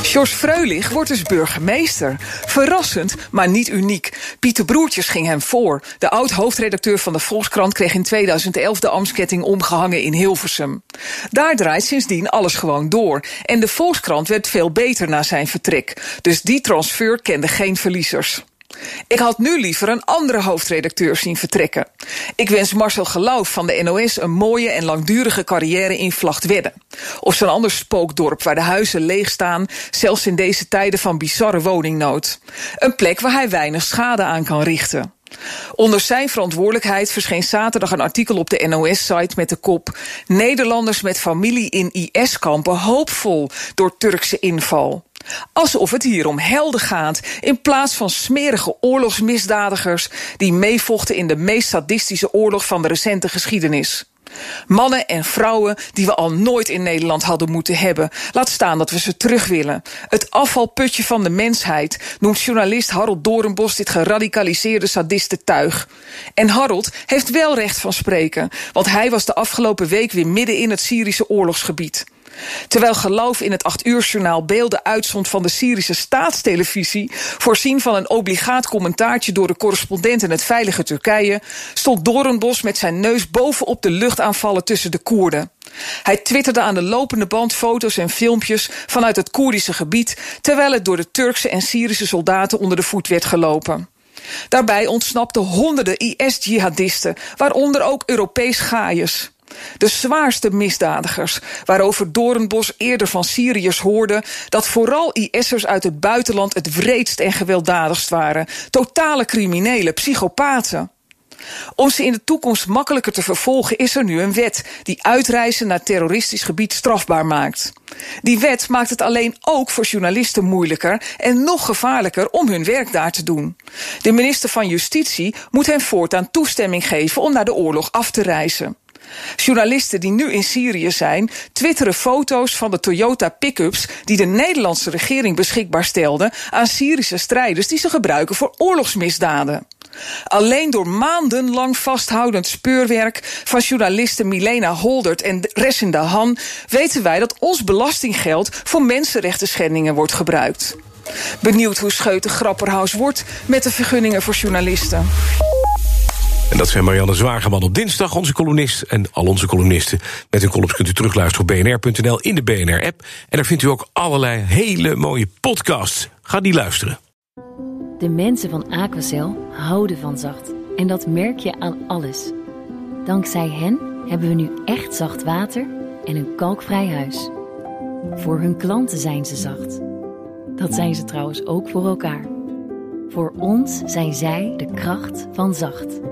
Jos Freulich wordt dus burgemeester. Verrassend, maar niet uniek. Pieter Broertjes ging hem voor. De oud-hoofdredacteur van de Volkskrant kreeg in 2011 de Amsketting omgehangen in Hilversum. Daar draait sindsdien alles gewoon door. En de Volkskrant werd veel beter na zijn vertrek. Dus die transfer kende geen verliezers. Ik had nu liever een andere hoofdredacteur zien vertrekken. Ik wens Marcel Geloof van de NOS een mooie en langdurige carrière in Vlachtwedde. Of zo'n ander spookdorp waar de huizen leeg staan, zelfs in deze tijden van bizarre woningnood. Een plek waar hij weinig schade aan kan richten. Onder zijn verantwoordelijkheid verscheen zaterdag een artikel op de NOS-site met de kop: Nederlanders met familie in IS-kampen hoopvol door Turkse inval. Alsof het hier om helden gaat, in plaats van smerige oorlogsmisdadigers die meevochten in de meest sadistische oorlog van de recente geschiedenis. Mannen en vrouwen die we al nooit in Nederland hadden moeten hebben. Laat staan dat we ze terug willen. Het afvalputje van de mensheid noemt journalist Harold Doornbos dit geradicaliseerde sadistentuig. En Harold heeft wel recht van spreken, want hij was de afgelopen week weer midden in het Syrische oorlogsgebied. Terwijl geloof in het 8 uur journaal beelden uitzond van de Syrische staatstelevisie, voorzien van een obligaat commentaartje door de correspondent in het veilige Turkije, stond Doornbos met zijn neus bovenop de luchtaanvallen tussen de Koerden. Hij twitterde aan de lopende band foto's en filmpjes vanuit het Koerdische gebied, terwijl het door de Turkse en Syrische soldaten onder de voet werd gelopen. Daarbij ontsnapten honderden IS-jihadisten, waaronder ook Europees gaaiers. De zwaarste misdadigers, waarover Doornbos eerder van Syriërs hoorde dat vooral IS'ers uit het buitenland het wreedst en gewelddadigst waren. Totale criminelen, psychopaten. Om ze in de toekomst makkelijker te vervolgen is er nu een wet die uitreizen naar terroristisch gebied strafbaar maakt. Die wet maakt het alleen ook voor journalisten moeilijker en nog gevaarlijker om hun werk daar te doen. De minister van Justitie moet hen voortaan toestemming geven om naar de oorlog af te reizen. Journalisten die nu in Syrië zijn, twitteren foto's van de Toyota pick-ups die de Nederlandse regering beschikbaar stelde aan Syrische strijders die ze gebruiken voor oorlogsmisdaden. Alleen door maandenlang vasthoudend speurwerk van journalisten Milena Holdert en Ressinda Han weten wij dat ons belastinggeld voor mensenrechten schendingen wordt gebruikt. Benieuwd hoe Scheuten Grapperhaus wordt met de vergunningen voor journalisten. En dat zijn Marianne Zwageman op dinsdag, onze columnist... en al onze columnisten. Met hun columns kunt u terugluisteren op bnr.nl in de BNR-app. En daar vindt u ook allerlei hele mooie podcasts. Ga die luisteren. De mensen van Aquacel houden van zacht. En dat merk je aan alles. Dankzij hen hebben we nu echt zacht water en een kalkvrij huis. Voor hun klanten zijn ze zacht. Dat zijn ze trouwens ook voor elkaar. Voor ons zijn zij de kracht van zacht.